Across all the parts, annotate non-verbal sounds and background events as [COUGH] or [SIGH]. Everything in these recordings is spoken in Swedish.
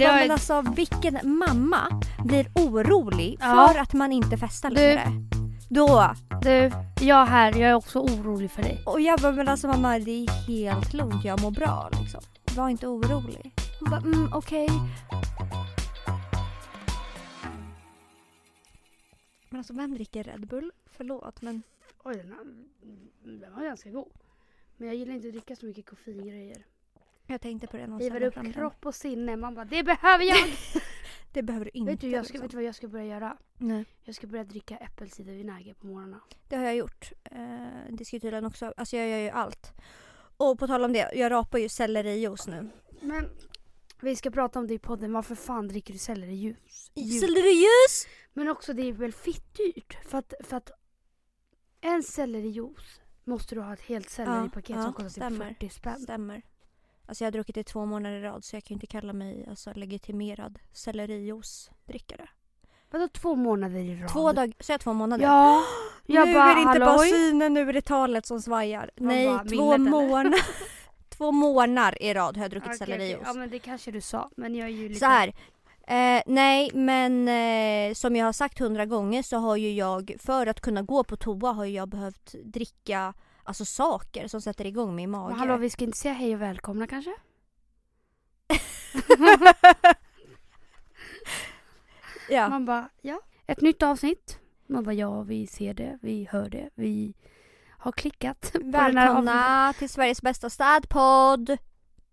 det har- men alltså vilken mamma blir orolig Ja. för att man inte festar Du- längre? Då. Du, jag här, jag är också orolig för dig. Och jag bara, men alltså mamma det är helt lugnt, jag mår bra liksom. Var inte orolig. Hon bara, mm okej. Men alltså vem dricker Red Bull? Förlåt men. Oj, den, här, den var ganska god. Men jag gillar inte att dricka så mycket koffeingrejer. Jag tänkte på det när Livar upp fram kropp och sinne. Man bara, det behöver jag! [LAUGHS] Det behöver du inte. vet, du, jag ska, liksom. vet du vad jag ska börja göra? Nej. Jag ska börja dricka äppelcidervinäger på morgnarna. Det har jag gjort. Eh, det ska tydligen också, alltså jag gör ju allt. Och på tal om det, jag rapar ju sellerijuice nu. Men vi ska prata om det i podden. Varför fan dricker du sellerijuice? Juice. Sellerijuice! Men också det är väl fitt dyrt. För att, för att en sellerijuice måste du ha ett helt selleripaket Ja, som kostar typ 40 spänn. Stämmer. Alltså jag har druckit det två månader i rad så jag kan inte kalla mig alltså, legitimerad sellerijuice-drickare. Vadå två månader i rad? Två dagar, så jag två månader? Ja. Jag nu bara, är det inte bara synen, nu är det talet som svajar. Man Nej, bara, två månader. [LAUGHS] [LAUGHS] två månader i rad har jag druckit okej. sellerijuice. Ja men det kanske du sa. Men jag är ju lite... Så här. Eh, nej, men eh, som jag har sagt hundra gånger så har ju jag, för att kunna gå på toa har jag behövt dricka alltså saker som sätter igång min mage. Men hallå vi ska inte säga hej och välkomna kanske? [LAUGHS] ja. Man bara, ja. Ett nytt avsnitt. Man bara, ja vi ser det, vi hör det, vi har klickat. Välkomna till Sveriges bästa städpodd!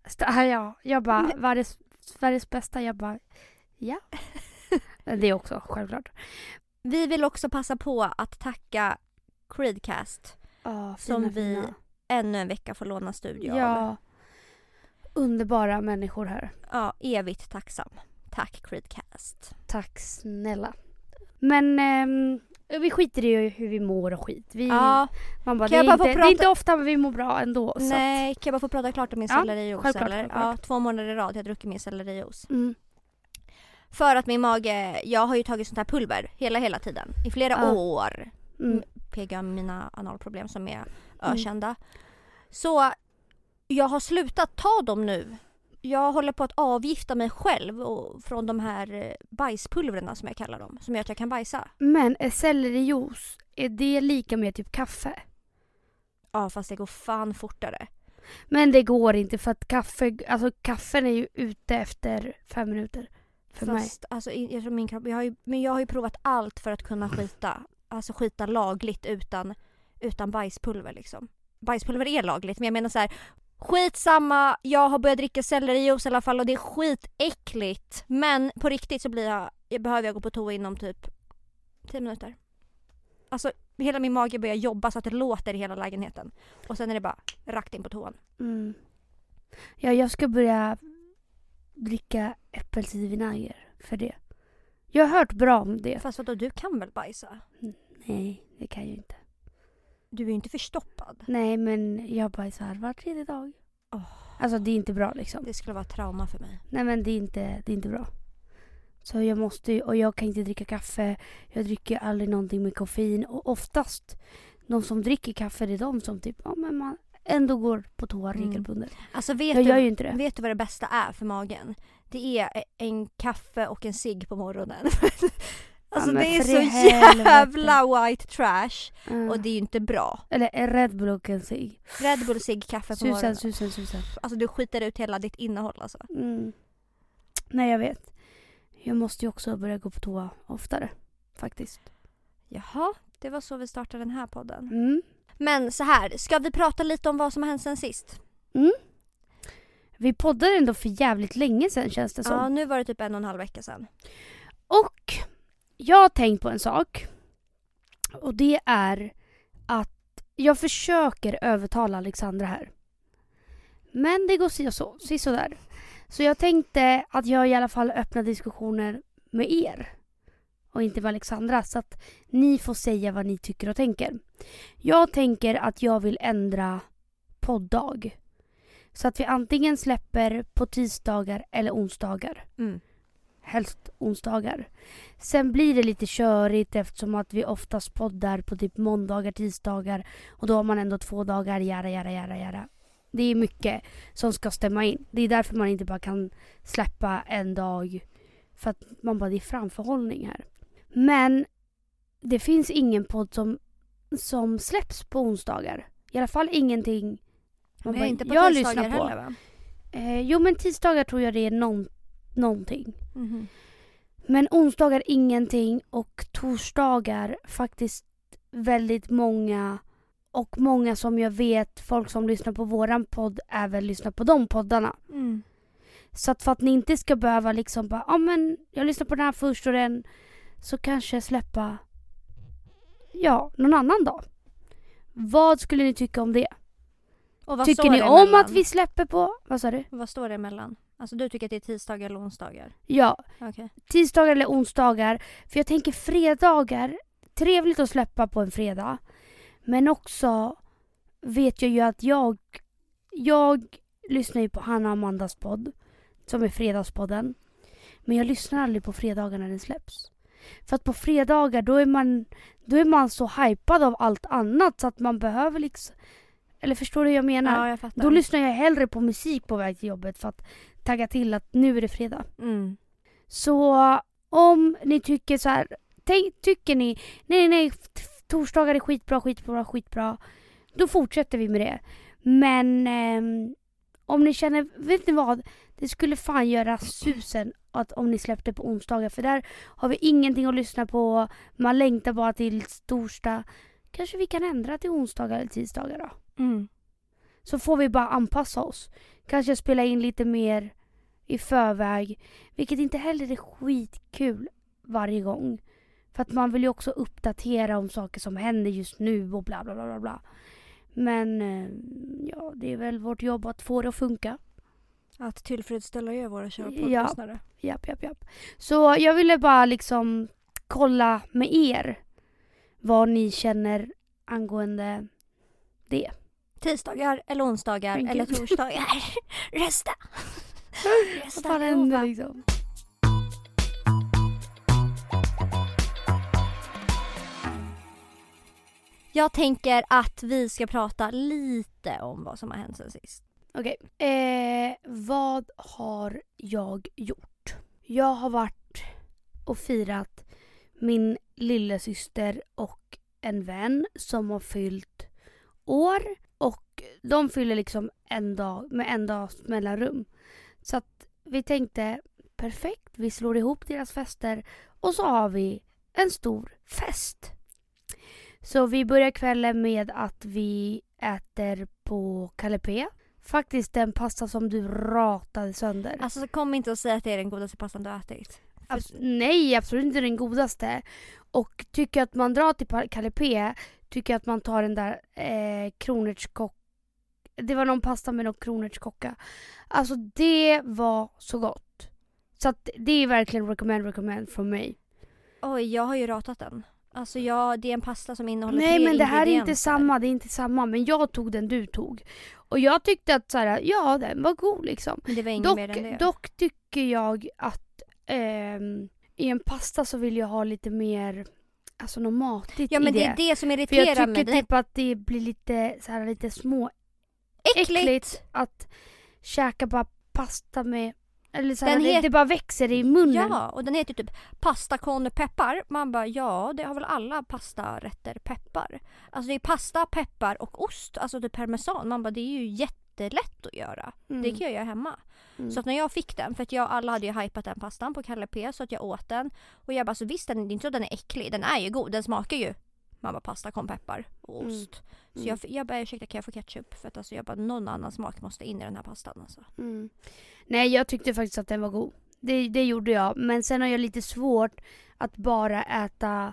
St- ja, jag bara, [LAUGHS] världens, Sveriges bästa, jag bara, ja. det är också självklart. Vi vill också passa på att tacka Creedcast Ja, Som fina, vi fina. ännu en vecka får låna studio av. Ja. Underbara människor här. ja, evigt tacksam. Tack Creedcast. Tack snälla. Men ehm, vi skiter i hur vi mår och skit. Vi, Ja, man bara, kan det, är bara inte, få det är prata- inte ofta vi mår bra ändå. Nej, kan jag bara få prata klart om min Ja, sellerijuice självklart, eller? självklart. Ja, två månader i rad har jag druckit min sellerijuice. Att, mm, För att min mage, jag har ju tagit sånt här pulver hela hela tiden. I flera Ja. år. mm, PGA mina analproblem som är Mm. ökända. Så jag har slutat ta dem nu. Jag håller på att avgifta mig själv och, från de här eh, bajspulverna som jag kallar dem. Som gör att jag kan bajsa. Men är sellerijuice, är det lika med typ kaffe? Ja fast det går fan fortare. Men det går inte för att kaffe, alltså kaffen är ju ute efter fem minuter. För mig. Fast alltså, i- jag min kropp, jag har ju, men jag har ju provat allt för att kunna skita. Alltså skita lagligt utan, utan bajspulver liksom. Bajspulver är lagligt men jag menar så här. Skitsamma, jag har börjat dricka sellerijuice i alla fall och det är skitäckligt. Men på riktigt så blir jag, jag behöver jag gå på toa inom typ 10 minuter. Alltså hela min mage börjar jobba så att det låter i hela lägenheten. Och sen är det bara rakt in på toan. Mm. Ja, jag ska börja dricka äppelcidervinäger för det. Jag har hört bra om det. Fast vadå, du kan väl bajsa? Nej, det kan jag inte. Du är ju inte förstoppad. Nej, men jag bajsar var tredje dag. Åh. Alltså det är inte bra liksom. Det skulle vara trauma för mig. Nej men det är inte, det är inte bra. Så jag måste ju- och jag kan inte dricka kaffe. Jag dricker aldrig någonting med koffein. Och oftast, de som dricker kaffe det är de som typ, ja men man ändå går på toa Mm. regelbundet. Alltså vet Jag du, gör ju inte det. vet du vad det bästa är för magen? Det är en kaffe och en cigg på morgonen. [LAUGHS] alltså men det är så helvete. jävla white trash. Mm. Och det är ju inte bra. Eller en Red Bull och en cigg. Red Bull, cigg, kaffe på Susan, morgonen. susan, susan. Alltså du skiter ut hela ditt innehåll alltså. Mm. Nej jag vet. Jag måste ju också börja gå på toa oftare. Faktiskt. Jaha, det var så vi startade den här podden. Mm. Men så här, ska vi prata lite om vad som har hänt sen sist? Mm. Vi poddade ändå för jävligt länge sedan känns det som. Ja, nu var det typ en och en halv vecka sedan. Och jag har tänkt på en sak. Och det är att jag försöker övertala Alexandra här. Men det går si så, si så där. Så jag tänkte att jag i alla fall öppnar diskussioner med er. Och inte med Alexandra. Så att ni får säga vad ni tycker och tänker. Jag tänker att jag vill ändra poddag. Så att vi antingen släpper på tisdagar eller onsdagar Mm. helst onsdagar. Sen blir det lite körigt eftersom att vi oftast poddar på typ måndagar, tisdagar och då har man ändå två dagar, jara, jara, jara, jara. Det är mycket som ska stämma in. Det är därför man inte bara kan släppa en dag för att man bara, det är framförhållning här. Men det finns ingen podd som, som släpps på onsdagar. I alla fall ingenting man Men bara, inte på jag lyssnar på. heller va? Eh, jo men tisdagar tror jag det är någon, någonting. Mhm. Men onsdagar ingenting och torsdagar faktiskt väldigt många och många som jag vet, folk som lyssnar på våran podd även lyssnar på de poddarna. Mm. Så att för att ni inte ska behöva liksom bara, ja ah, men jag lyssnar på den här först och den så kanske släppa, ja, någon annan dag. Vad skulle ni tycka om det? Tycker ni om att vi släpper på, vad sa du? Vad står det emellan? Alltså du tycker att det är tisdagar eller onsdagar? Ja, Okej. tisdagar eller onsdagar. För jag tänker fredagar, trevligt att släppa på en fredag. Men också vet jag ju att jag, jag lyssnar ju på Hanna och Amandas podd. Som är Fredagspodden. Men jag lyssnar aldrig på fredagar när den släpps. För att på fredagar då är man, då är man så hypad av allt annat så att man behöver liksom... Eller förstår du hur jag menar? Ja, jag fattar. Då lyssnar jag hellre på musik på väg till jobbet för att tagga till att nu är det fredag. Mm. Så om ni tycker så här, tänk, tycker ni nej nej torsdagar är skitbra, skitbra, skitbra. Då fortsätter vi med det. Men ehm, om ni känner, vet ni vad? Det skulle fan göra susen att om ni släppte på onsdagar för där har vi ingenting att lyssna på. Man längtar bara till torsdag. Kanske vi kan ändra till onsdagar eller tisdagar då. Mm. Så får vi bara anpassa oss. Kanske spela in lite mer i förväg. Vilket inte heller är skitkul varje gång. För att man vill ju också uppdatera om saker som händer just nu och bla bla bla bla. Men eh, ja, det är väl vårt jobb att få det att funka. Att tillfredsställa er våra kära Ja. poddlyssnare. Japp, japp, japp. Så jag ville bara liksom kolla med er vad ni känner angående det. Tisdagar eller onsdagar eller [LAUGHS] torsdagar. Rösta! Vad Rösta på händer vad- liksom? Jag tänker att vi ska prata lite om vad som har hänt sen sist. Okej. Eh, vad har jag gjort? Jag har varit och firat min lillasyster och en vän som har fyllt år. Och de fyller liksom en dag med en dags mellanrum. Så att vi tänkte perfekt, vi slår ihop deras fester och så har vi en stor fest. Så vi börjar kvällen med att vi äter på Kalle P. Faktiskt den pasta som du ratade sönder. Alltså kom inte och säg att det är den godaste pastan du har ätit. Abs- nej, absolut inte den godaste. Och tycker att man drar till Kalle P, tycker att man tar den där eh, kronärtskock... Det var någon pasta med någon kronärtskocka. Alltså det var så gott. Så att det är verkligen recommend, recommend från mig. Oj, jag har ju ratat den. Alltså jag, det är en pasta som innehåller Nej men det här är inte samma, det är inte samma. Men jag tog den du tog. Och jag tyckte att så här, ja den var god liksom. Men det var Dock, mer än det. dock tycker jag att ehm, i en pasta så vill jag ha lite mer, alltså något matigt ja men i det är det som För jag irriterar tycker mig. Den är typ att det blir lite så här lite små äckligt. äckligt att käka bara pasta med, eller så Den det, het- det bara växer i munnen. Ja, och den heter typ pasta con peppar. Man bara ja, det har väl alla pastarätter peppar. Alltså det är pasta, peppar och ost, alltså typ parmesan. Man bara det är ju jättelätt att göra. Mm. Det kan jag göra hemma. Mm. Så att när jag fick den, för att jag, alla hade ju hypat den pastan på Kalle P så att jag åt den. Och jag bara så visst den, det är inte så att den är äcklig, den är ju god, den smakar ju bara pasta con peppar och Mm. ost. Så Mm. jag, jag bara ursäkta kan jag få ketchup? För att alltså jag bara någon annan smak måste in i den här pastan alltså. Mm. Nej, jag tyckte faktiskt att den var god. Det, det gjorde jag. Men sen har jag lite svårt att bara äta...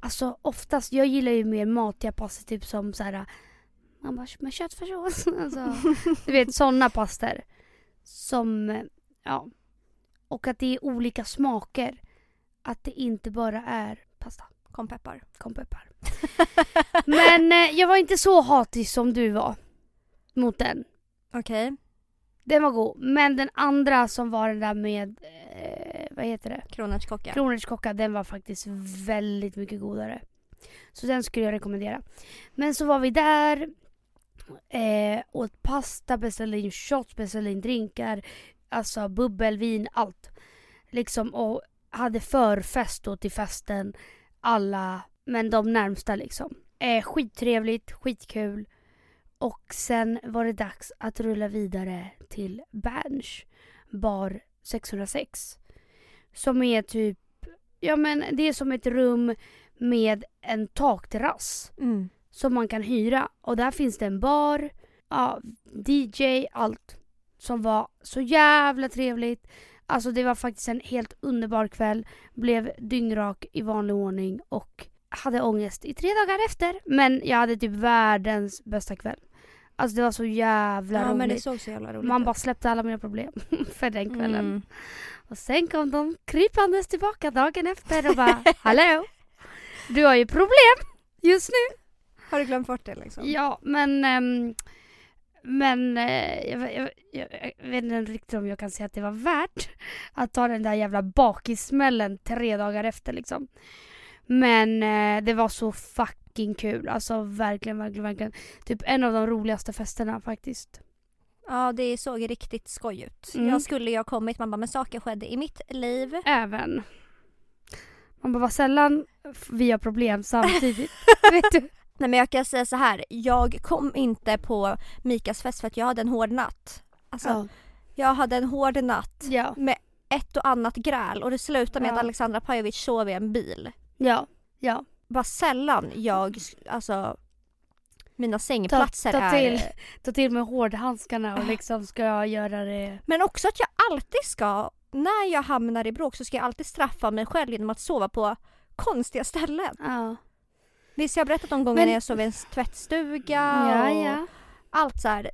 Alltså oftast, jag gillar ju mer matiga pastor typ som så här... Man bara, med köttfärssås. [LAUGHS] Alltså, du vet sådana pastor. Som, ja. Och att det är olika smaker. Att det inte bara är pasta. Con peppar. [LAUGHS] Men eh, jag var inte så hatig som du var. Mot den. Okej, Den var god. Men den andra som var den där med, eh, vad heter det? kronärtskocka. Kronärtskocka, den var faktiskt väldigt mycket godare. Så den skulle jag rekommendera. Men så var vi där Eh, åt pasta, beställde in shots, beställde in drinkar. Alltså bubbelvin, allt. Liksom och hade förfest då till festen. Alla, men de närmsta liksom. Eh, skittrevligt, skitkul. Och sen var det dags att rulla vidare till Berns bar 606. Som är typ, ja men det är som ett rum med en takterrass Mm. som man kan hyra. Och där finns det en bar, ja, DJ, allt. Som var så jävla trevligt. Alltså det var faktiskt en helt underbar kväll. Blev dyngrak i vanlig ordning och hade ångest i tre dagar efter. Men jag hade typ världens bästa kväll. Alltså det var så jävla Ja roligt. så jävla roligt Man ut. bara släppte alla mina problem [LAUGHS] för den kvällen. Mm. Och sen kom de krypandes tillbaka dagen efter och bara [LAUGHS] Hallå! Du har ju problem just nu. Har du glömt bort det liksom? Ja, men... ehm, men eh, jag, jag, jag, jag vet inte riktigt om jag kan säga att det var värt att ta den där jävla bakissmällen tre dagar efter liksom. Men eh, det var så fucking kul. Alltså verkligen, verkligen, verkligen. Typ en av de roligaste festerna faktiskt. Ja det såg riktigt skoj ut. Mm. Jag skulle ju ha kommit, man bara men saker skedde i mitt liv. Även. Man bara, vad sällan vi har problem samtidigt. [LAUGHS] [LAUGHS] vet du? Nej men jag kan säga så här. jag kom inte på Mikas fest för att jag hade en hård natt. Alltså Ja. jag hade en hård natt Ja. med ett och annat gräl och det slutade med Ja. att Alexandra Pajovic sov i en bil. Ja. Ja. Vad sällan jag, alltså mina sängplatser ta är... till. [LAUGHS] Ta till med hårdhandskarna och liksom ska jag göra det. Men också att jag alltid ska, när jag hamnar i bråk så ska jag alltid straffa mig själv genom att sova på konstiga ställen. Ja. Visst jag har berättat om gånger Men- jag sov i en tvättstuga Ja, och ja. allt så här.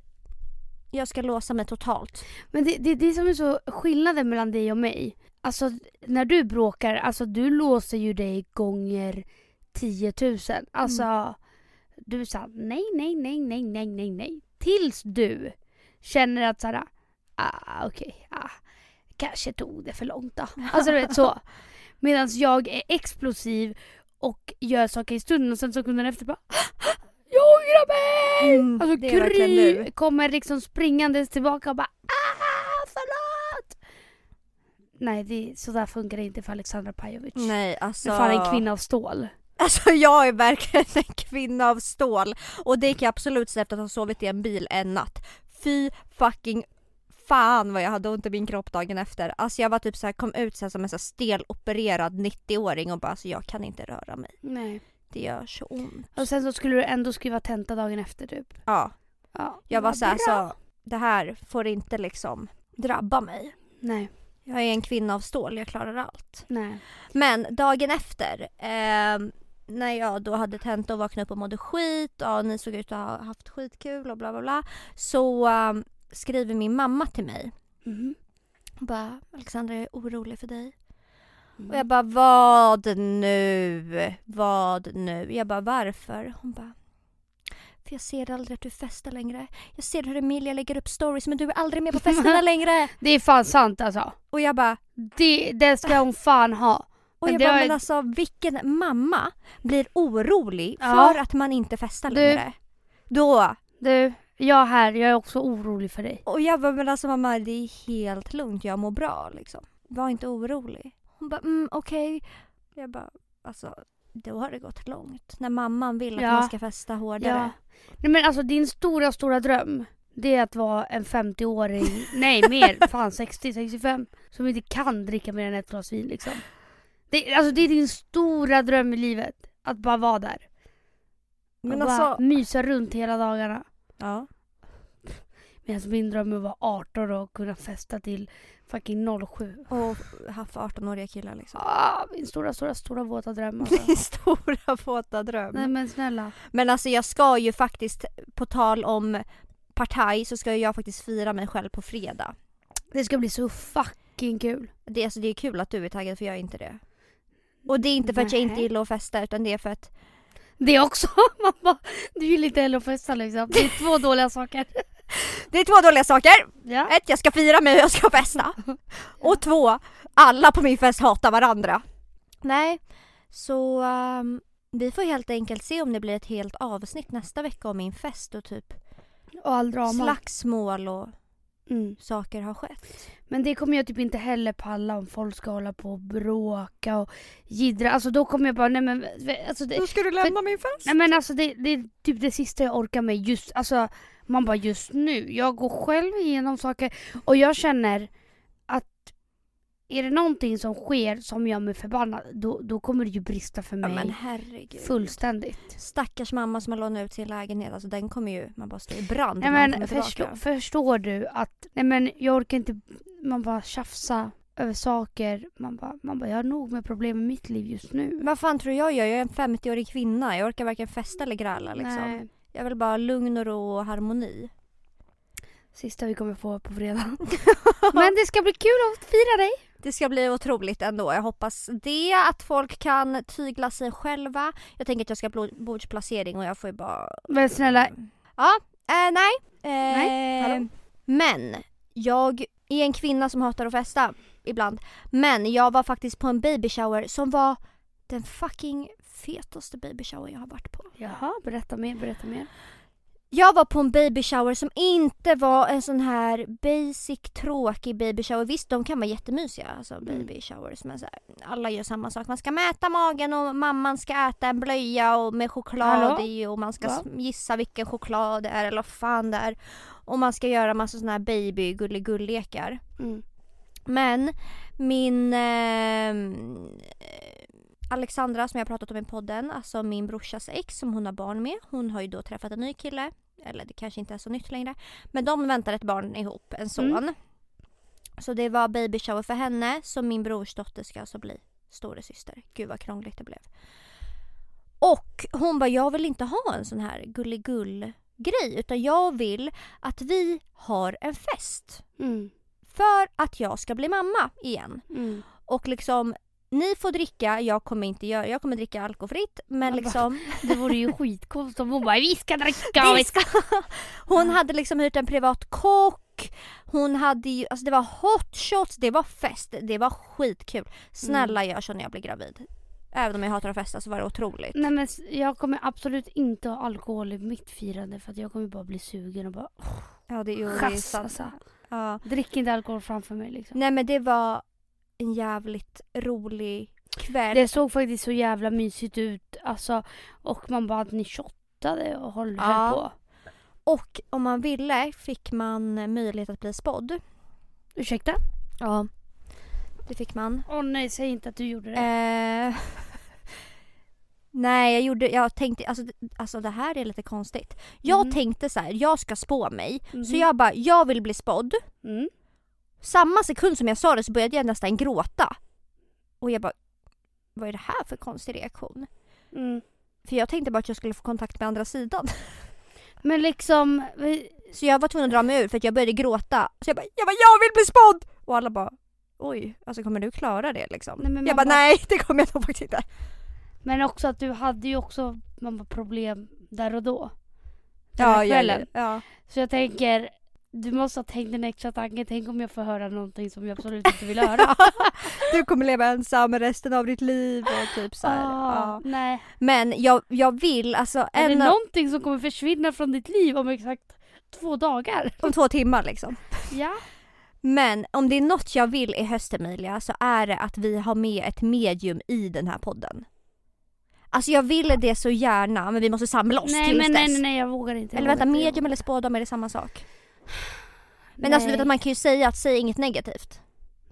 Jag ska låsa mig totalt. Men det, det, det som är så skillnaden mellan dig och mig. Alltså när du bråkar, alltså du låser ju dig gånger 10 000. Alltså du är såhär nej, nej, nej, nej, nej, nej, nej. Tills du känner att såhär, ah okej, ah, kanske tog det för långt då. Alltså du vet så. [LAUGHS] Medan jag är explosiv och gör saker i stunden och sen sekunden efter bara jag ångrar mig! Mm, Alltså Kry du. kommer liksom springandes tillbaka och bara ah! Nej, det, så där funkar det inte för Alexandra Pajovic. Nej alltså. fan en kvinna av stål. Alltså jag är verkligen en kvinna av stål. Och det kan jag absolut säga efter att ha sovit i en bil en natt. Fy fucking fan vad jag hade ont i min kropp dagen efter. Alltså jag var typ så här, kom ut så som en så stelopererad 90-åring och bara alltså jag kan inte röra mig. Nej. Det gör så ont. Och sen så skulle du ändå skriva tenta dagen efter typ. Ja, Ja, jag var så här, så det här får inte liksom drabba mig. Nej, Jag är en kvinna av stål, jag klarar allt. nej. Men dagen efter, ehm, när jag då hade tenta och vaknade upp och mådde skit och ni såg ut att ha haft skitkul och bla bla bla. Så ehm, skriver min mamma till mig. Hon bara, Alexandra jag är orolig för dig. Mm. Och jag bara, vad nu? Vad nu? Jag bara, varför? Hon bara, för jag ser aldrig att du festar längre. Jag ser hur Emilia lägger upp stories men du är aldrig med på [LAUGHS] festerna längre. Det är fan sant alltså. Och jag bara, Det, det ska hon [LAUGHS] fan ha. och jag bara, men alltså vilken mamma blir orolig Ja. för att man inte festar Du- längre? Då, Du, jag här, jag är också orolig för dig. och jag bara, men alltså mamma det är helt lugnt, jag mår bra liksom. Var inte orolig. Hon bara, mm okej. Jag bara, alltså då har det gått långt. När mamman vill att Ja. man ska festa hårdare. Ja. Nej men alltså din stora, stora dröm. Det är att vara en 50-åring, [LAUGHS] nej mer, fan 60, 65. Som inte kan dricka mer än ett glas vin liksom. Det, alltså det är din stora dröm i livet. Att bara vara där. Men och bara alltså, mysa runt hela dagarna. ja. Medan min dröm är att vara 18 och kunna festa till fucking 07. Och haft 18-åriga killar liksom. Ah, min stora, stora, stora våta dröm alltså. Min stora våta dröm. Nej men snälla. Men alltså jag ska ju faktiskt, på tal om partaj, så ska jag faktiskt fira mig själv på fredag. Det ska bli så fucking kul. Det, alltså, det är kul att du är taggad för jag är inte det. Och det är inte för att jag inte Nej. gillar att festa utan det är för att Det också. [LAUGHS] Man bara, du vill inte heller festa liksom. Det är två dåliga saker. Det är två dåliga saker. Ja. Ett, jag ska fira mig och jag ska festa. Och två, alla på min fest hatar varandra. Nej, så ehm, vi får helt enkelt se om det blir ett helt avsnitt nästa vecka om min fest och typ Och all drama. slagsmål och Mm. saker har skett. Men det kommer jag typ inte heller palla om folk ska hålla på och bråka och jiddra. Alltså då kommer jag bara, nej men alltså det, ska du lämna min fest? nej men alltså det, det är typ det sista jag orkar med just, alltså man bara just nu. Jag går själv igenom saker och jag känner att är det någonting som sker som gör mig förbannad då, då kommer det ju brista för Ja mig men herregud. fullständigt. Stackars mamma som har lånat ut sin lägenhet, alltså den kommer ju, man bara stå i brand Nej men förstå, förstår du att, nej men jag orkar inte, man bara tjafsa över saker. Man bara, man bara, jag har nog med problem i mitt liv just nu. Vad fan tror jag gör? Jag är en 50-årig kvinna. Jag orkar varken festa eller gräla liksom. Nej, Jag vill bara lugn och ro och harmoni. sista vi kommer få på fredag. [LAUGHS] men det ska bli kul att fira dig. Det ska bli otroligt ändå. Jag hoppas det. Att folk kan tygla sig själva. Jag tänker att jag ska ha bordsplacering och jag får ju bara... Men snälla, Ja, eh, nej. Eh, Nej, hallå? Men jag är en kvinna som hatar att festa ibland. Men jag var faktiskt på en baby shower som var den fucking fetaste baby shower jag har varit på. jaha, berätta mer, berätta mer. Jag var på en baby shower som inte var en sån här basic tråkig baby shower. Visst de kan vara jättemysiga alltså Mm. baby showers men så här, alla gör samma sak. Man ska mäta magen och mamman ska äta en blöja och med choklad Hallå? i och man ska Va? gissa vilken choklad det är eller vad fan det är. Och man ska göra massa såna här baby gulligull-lekar. Mm. Men min ehm, Alexandra som jag pratat om i podden, alltså min brorsas ex som hon har barn med. Hon har ju då träffat en ny kille. Eller det kanske inte är så nytt längre. Men de väntar ett barn ihop, en son. Mm. Så det var baby shower för henne. Så min brors dotter ska alltså bli storasyster. Gud vad krångligt det blev. Och hon bara, jag vill inte ha en sån här gulligull grej. Utan jag vill att vi har en fest. Mm. För att jag ska bli mamma igen. Mm. Och liksom ni får dricka, jag kommer inte göra, jag kommer dricka alkoholfritt men Jag bara- liksom [LAUGHS] Det vore ju skitkonstigt om hon bara vi ska dricka vi ska... [LAUGHS] Hon hade liksom hyrt en privat kock Hon hade ju, alltså det var hot shots, det var fest, det var skitkul. Snälla Mm. gör så när jag blir gravid. Även om jag hatar att festa så var det otroligt. Nej men jag kommer absolut inte ha alkohol i mitt firande för att jag kommer bara bli sugen och bara Ja det är ju chass alltså. Ja. Drick inte alkohol framför mig liksom. Nej men det var en jävligt rolig kväll. Det såg faktiskt så jävla mysigt ut alltså och man bara att ni shottade och höll Ja. på. Och om man ville fick man möjlighet att bli spådd. Ursäkta? Ja. Det fick man. Åh nej, säg inte att du gjorde det. Eh, [LAUGHS] nej, jag gjorde, jag tänkte, alltså, alltså det här är lite konstigt. Jag Mhm. tänkte så här, jag ska spå mig. Så Mhm. jag bara, jag vill bli spådd. Mm. Samma sekund som jag sa det så började jag nästan gråta. Och jag bara, vad är det här för konstig reaktion? Mm. För jag tänkte bara att jag skulle få kontakt med andra sidan. [LAUGHS] Men liksom, Så jag var tvungen att dra mig ur för att jag började gråta. Så jag bara, jag, bara, jag vill bli spådd! Och alla bara, oj, alltså kommer du klara det liksom? Nej, jag bara, nej det kommer jag nog faktiskt inte. men också att du hade ju också man bara, problem där och då. Den Ja, här kvällen. ja. Så jag tänker, du måste ha tänkt en extra tanke. Tänk om jag får höra någonting som jag absolut inte vill höra. [LAUGHS] Du kommer leva ensam resten av ditt liv och typ så här. Ah, ja. Nej. Men jag, jag vill alltså Är det av, någonting som kommer försvinna från ditt liv om exakt två dagar? [LAUGHS] om två timmar liksom. Ja. Men om det är något jag vill i höst Emilia så är det att vi har med ett medium i den här podden. Alltså jag vill det så gärna men vi måste samla oss Nej tills men dess. nej, nej nej jag vågar inte. Eller vänta, medium eller spådom är det samma sak? Men Nej. alltså du vet att man kan ju säga att säg inget negativt.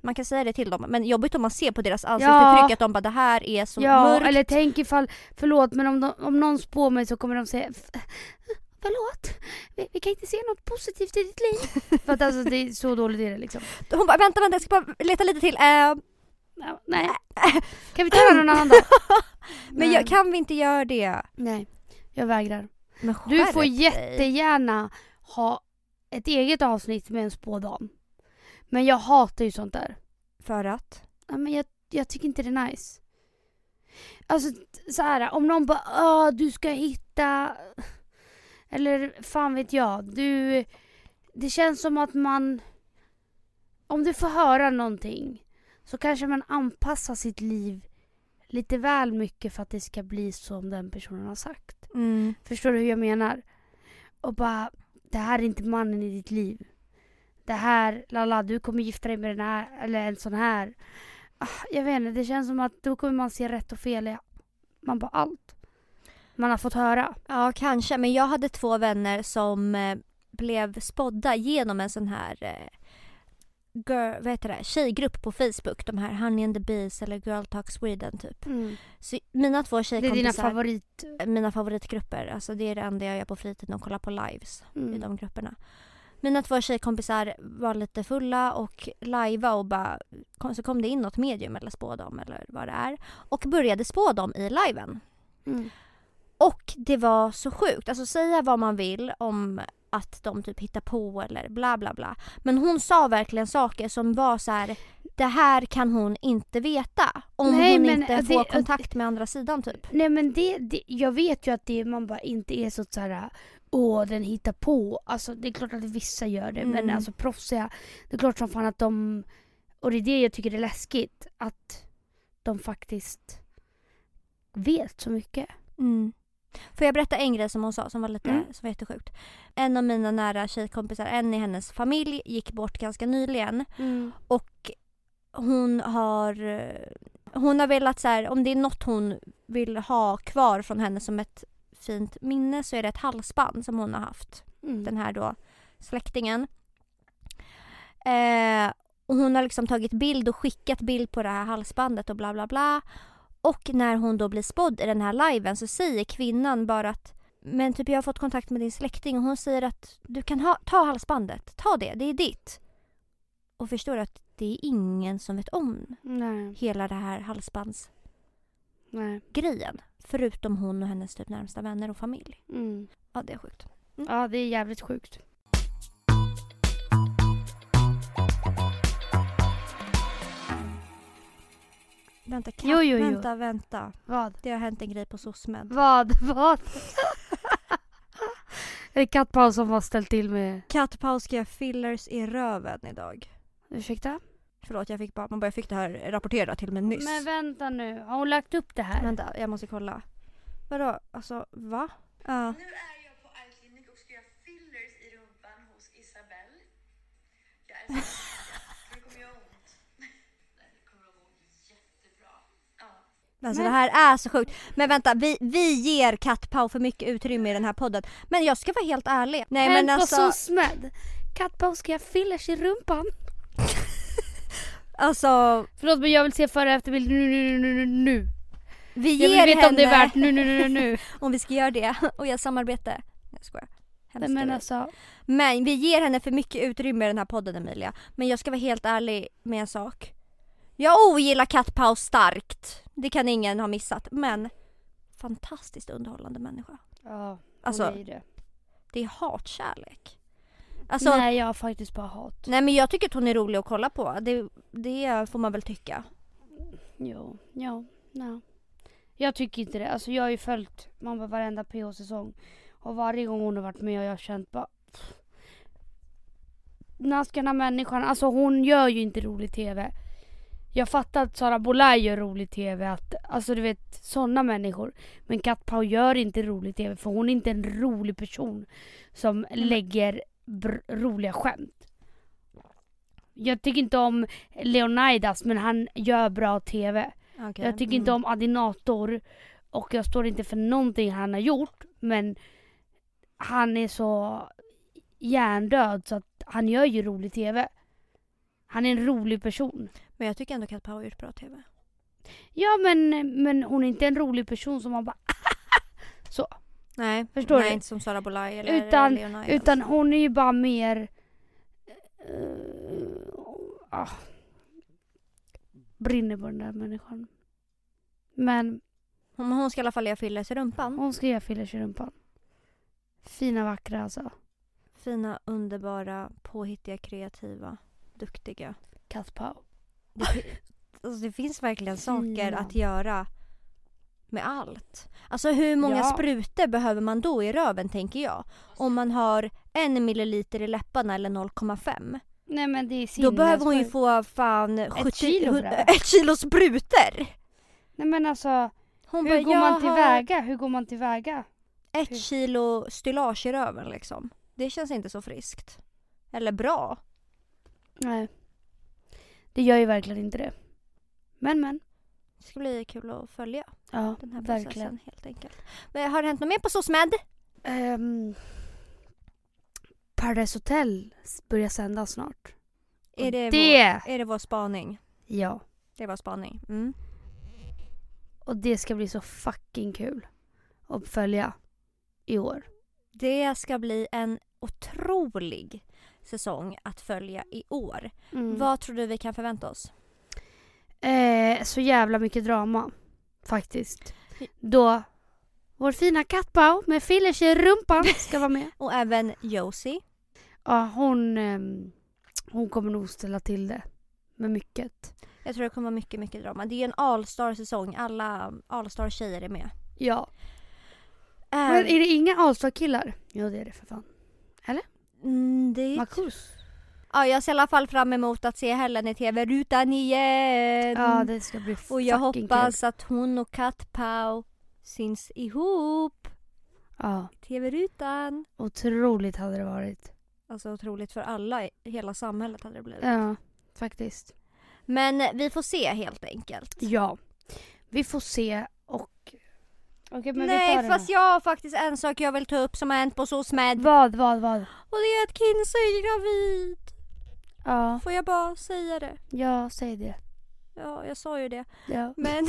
Man kan säga det till dem men jobbigt om man ser på deras ansiktsuttryck att de bara det här är så Ja, mörkt. eller tänk ifall, förlåt men om, de, om någon spår mig så kommer de säga "F- Förlåt, vi, vi kan inte se något positivt i ditt liv. [LAUGHS] För att alltså det är så dåligt är det liksom. Hon bara vänta vänta jag ska bara leta lite till. Ja, nej. [LAUGHS] Kan vi ta det någon annan dag? [LAUGHS] men jag, kan vi inte göra det? Nej, jag vägrar. Du får jättegärna ha ett eget avsnitt med en spådam. Men jag hatar ju sånt där. För att? Ja, men jag, jag tycker inte det är nice. Alltså så här, om någon bara du ska hitta... Eller fan vet jag. Du... Det känns som att man... Om du får höra någonting så kanske man anpassar sitt liv lite väl mycket för att det ska bli som den personen har sagt. Mm. Förstår du hur jag menar? Och bara, det här är inte mannen i ditt liv. Det här, lala, du kommer gifta dig med den här, eller en sån här. Ah, jag vet inte, det känns som att då kommer man se rätt och fel i man bara allt. Man har fått höra. Ja, kanske. Men jag hade två vänner som eh, blev spådda genom en sån här eh, girl, vad heter det? tjejgrupp på Facebook. De här Honey and the Bees eller Girl Talk Sweden typ. Så mina två Det är tjejkompisar, dina favorit... mina favoritgrupper. Alltså det är det enda jag gör på fritiden och kollar på lives i Mm. de grupperna. Mina två tjejkompisar var lite fulla och lajva och bara så kom det in något medium eller spådom eller vad det är och började spå dem i liven. Mm. Och det var så sjukt. Alltså säga vad man vill om att de typ hittar på eller bla bla bla. Men hon sa verkligen saker som var så här. Det här kan hon inte veta om Nej, hon men inte det- får kontakt med andra sidan typ. Nej men det, det, jag vet ju att det man bara inte är så såhär Åh den hittar på. Alltså det är klart att vissa gör det men Mm. alltså proffsiga Det är klart som fan att de Och det är det jag tycker är läskigt Att de faktiskt Vet så mycket. Mm. Får jag berätta en grej som hon sa som var lite Mm. som var jättesjukt. En av mina nära tjejkompisar, en i hennes familj, gick bort ganska nyligen. Och hon har hon har velat så här, om det är något hon vill ha kvar från henne som ett fint minne så är det ett halsband som hon har haft. Mm. Den här då släktingen. Eh, och hon har liksom tagit bild och skickat bild på det här halsbandet och bla bla bla. Och när hon då blir spådd i den här liven så säger kvinnan bara att men typ jag har fått kontakt med din släkting och hon säger att du kan ha, ta halsbandet, ta det, det är ditt. Och förstår att det är ingen som vet om Nej, hela det här halsbandsgrejen. Förutom hon och hennes typ närmsta vänner och familj. Mm. Ja det är sjukt. Ja det är jävligt sjukt. Vänta, katt, Jo, jo, jo. vänta, vänta. Vad? Det har hänt en grej på SOSMED. Vad? [LAUGHS] Vad? är det kattpaus som har ställt till med... Kattpaus ska göra fillers i röven idag. Ursäkta? Förlåt, jag fick bara, man bara jag fick det här rapporterat till mig nyss. Men vänta nu, har hon lagt upp det här? Vänta, jag måste kolla. Vadå, alltså va? Ja. Nu är jag på eye-klinik och ska göra fillers i rumpan hos Isabelle. Jag är så Det kommer göra ont. Nej, det kommer att gå jättebra. Ja. Alltså Men- det här är så sjukt. Men vänta, vi, vi ger Kattpau för mycket utrymme i den här podden. Men jag ska vara helt ärlig. Nej men på alltså, SOSMED. Kattpaus ska jag fillers i rumpan. alltså Förlåt men jag vill se före och efterbild nu, nu, nu, nu, nu. vi Jag ger vill veta henne om det är värt nu, nu, nu, nu, nu. [LAUGHS] om vi ska göra det [LAUGHS] och göra samarbete. Jag skojar. Nej, Hemskt men alltså, Men vi ger henne för mycket utrymme i den här podden Emilia. Men jag ska vara helt ärlig med en sak. Jag ogillar Kattpaus starkt. Det kan ingen ha missat. Men fantastiskt underhållande människa. ja, Alltså, hon är ju det. det är hatkärlek. Alltså, nej. Nej jag har faktiskt bara hat. men jag tycker att hon är rolig att kolla på. Det, det får man väl tycka. Jo, ja, ja. Jag tycker inte det. Alltså jag har ju följt bara varenda PH-säsong. Och varje gång hon har varit med har jag känt bara... pff. När ska den här människan... Alltså hon gör ju inte rolig TV. Jag fattar att Sara Bolaj gör rolig TV. Att, alltså du vet sådana människor. Men Kat Pau gör inte rolig TV för hon är inte en rolig person. Som lägger br- roliga skämt. Jag tycker inte om Leonidas men han gör bra TV. Okay. Jag tycker inte om Adinator och jag står inte för någonting han har gjort men han är så hjärndöd så att han gör ju rolig TV. Han är en rolig person. Men jag tycker ändå Kattpau har gjort bra TV. Ja men, men hon är inte en rolig person som man bara [LAUGHS] så. Nej, Förstår nej, du? inte som Sara Bolaj eller Utan- Leonidas. Utan hon är ju bara mer... Uh, ah, brinner på den där människan. Men Hon, hon ska i alla fall göra fillers i rumpan. hon ska göra fillers i rumpan. Fina vackra alltså. Fina, underbara, påhittiga, kreativa, duktiga. Kat Pau. Det, alltså, det finns verkligen saker Fina. att göra med allt. Alltså hur många Ja. sprutor behöver man då i röven tänker jag? Om man har en milliliter i läpparna eller 0,5. Nej men det är Då sinnessjukt. behöver hon ju få fan 70, kilo [LAUGHS] ett kilo sprutor. Nej men alltså, Hon hur bara, går man tillväga? Hur går man tillväga? ett kilo stylage i röven liksom. Det känns inte så friskt. Eller bra. Nej. Det gör ju verkligen inte det. Men men. Det ska bli kul att följa Ja, den här processen verkligen. helt enkelt. Men har det hänt något mer på SOSMED? Um, Paradise Hotel börjar sända snart. Är det, det! Vår, är det vår spaning? Ja. Det var spaning. Mm. Och det ska bli så fucking kul att följa i år. Det ska bli en otrolig säsong att följa i år. Mm. Vad tror du vi kan förvänta oss? Eh, så jävla mycket drama. Faktiskt. Då vår fina kattbau med fillers i rumpan ska vara med. [LAUGHS] Och även Josie. Ja, hon, ehm, hon kommer nog ställa till det. Med mycket. Jag tror det kommer vara mycket, mycket drama. Det är ju en all-star-säsong. Alla all-star-tjejer är med. Ja. Äh, Men är det inga Allstar-killar? Jo det är det för fan. Mm, det... Marcus. Ja, jag ser i alla fall fram emot att se Helen i tv-rutan igen. Ja det ska bli och jag hoppas att hon och Kat Pau syns ihop. kul. Ja, TV-rutan. otroligt hade det varit. Alltså otroligt för alla i hela samhället hade det blivit. Ja, faktiskt. Men vi får se helt enkelt. Ja. Vi får se. Okej men vi tar Nej fast jag har faktiskt en sak jag vill ta upp som har hänt på SOSMED. Vad, vad, vad? Och det är att Kinsa är gravid. Ja, Får jag bara säga det? ja säg det. Ja, jag sa ju det. Ja. Men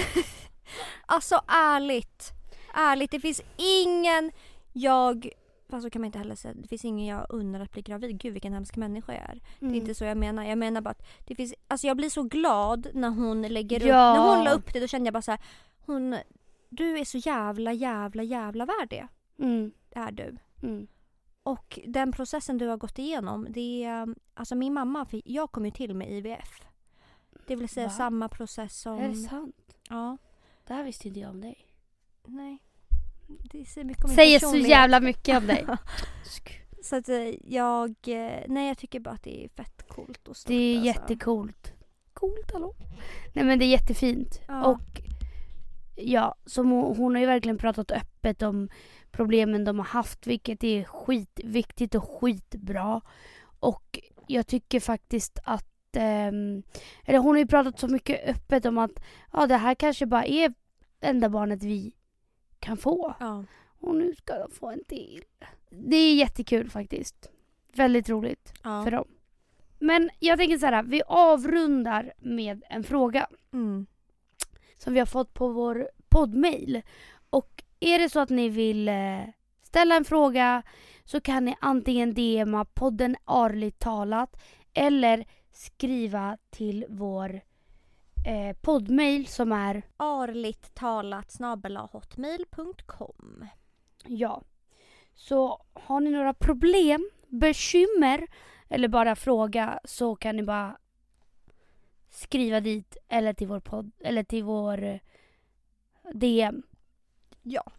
[LAUGHS] alltså ärligt. Ärligt, det finns ingen jag... Fast så kan man inte heller säga. Det finns ingen jag undrar att bli gravid. Gud vilken hemsk människa jag är. Det är Mm. inte så jag menar. Jag menar bara att det finns... Alltså jag blir så glad när hon lägger upp... Ja. När hon la upp det då kände jag bara så här. Hon... Du är så jävla jävla jävla värd det. Mm. Är du. Mm. Och den processen du har gått igenom, det är... Alltså min mamma, fick- jag kom ju till med IVF. Det vill säga Va? samma process som... Är det sant? Ja. Det här visste inte jag om dig. Nej. Det säger mycket om Säger så jävla mycket om dig. [LAUGHS] Så att eh, jag... eh, Nej jag tycker bara att det är fett coolt och stort, Det är alltså. jättecoolt. Coolt hallå? Nej men det är jättefint. Ja. Och ja, som hon, hon har ju verkligen pratat öppet om problemen de har haft vilket är skitviktigt och skitbra. Och jag tycker faktiskt att ehm, eller hon har ju pratat så mycket öppet om att ja, det här kanske bara är enda barnet vi kan få. Ja. Och nu ska de få en till. Det är jättekul faktiskt. Väldigt roligt ja. för dem. Men jag tänker så här, vi avrundar med en fråga Mm. Som vi har fått på vår poddmail. Och är det så att ni vill eh, ställa en fråga så kan ni antingen DMa podden Arligt talat eller skriva till vår eh, poddmail som är Arligt talat snabel-a hotmail.com ja. Så har ni några problem, bekymmer eller bara fråga så kan ni bara skriva dit eller till vår podd eller till vår eh, DM. Ja.